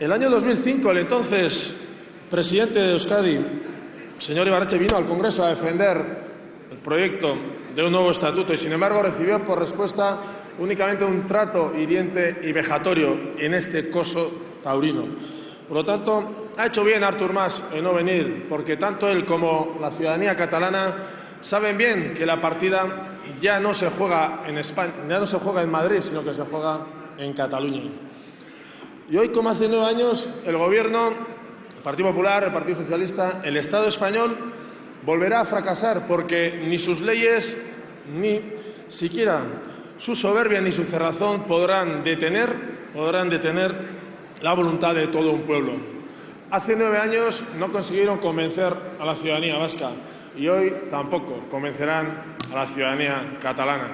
El año 2005, el entonces presidente de Euskadi, señor Ibarreche, vino al Congreso a defender el proyecto de un nuevo estatuto y, sin embargo, recibió por respuesta únicamente un trato hiriente y vejatorio en este coso taurino. Por lo tanto, ha hecho bien Artur Mas en no venir, porque tanto él como la ciudadanía catalana saben bien que la partida ya no se juega en España, ya no se juega en Madrid, sino que se juega en Cataluña. Y hoy, como hace nueve años, el Gobierno, el Partido Popular, el Partido Socialista, el Estado español volverá a fracasar porque ni sus leyes ni siquiera su soberbia ni su cerrazón podrán detener, podrán detener la voluntad de todo un pueblo. Hace nueve años no consiguieron convencer a la ciudadanía vasca y hoy tampoco convencerán a la ciudadanía catalana.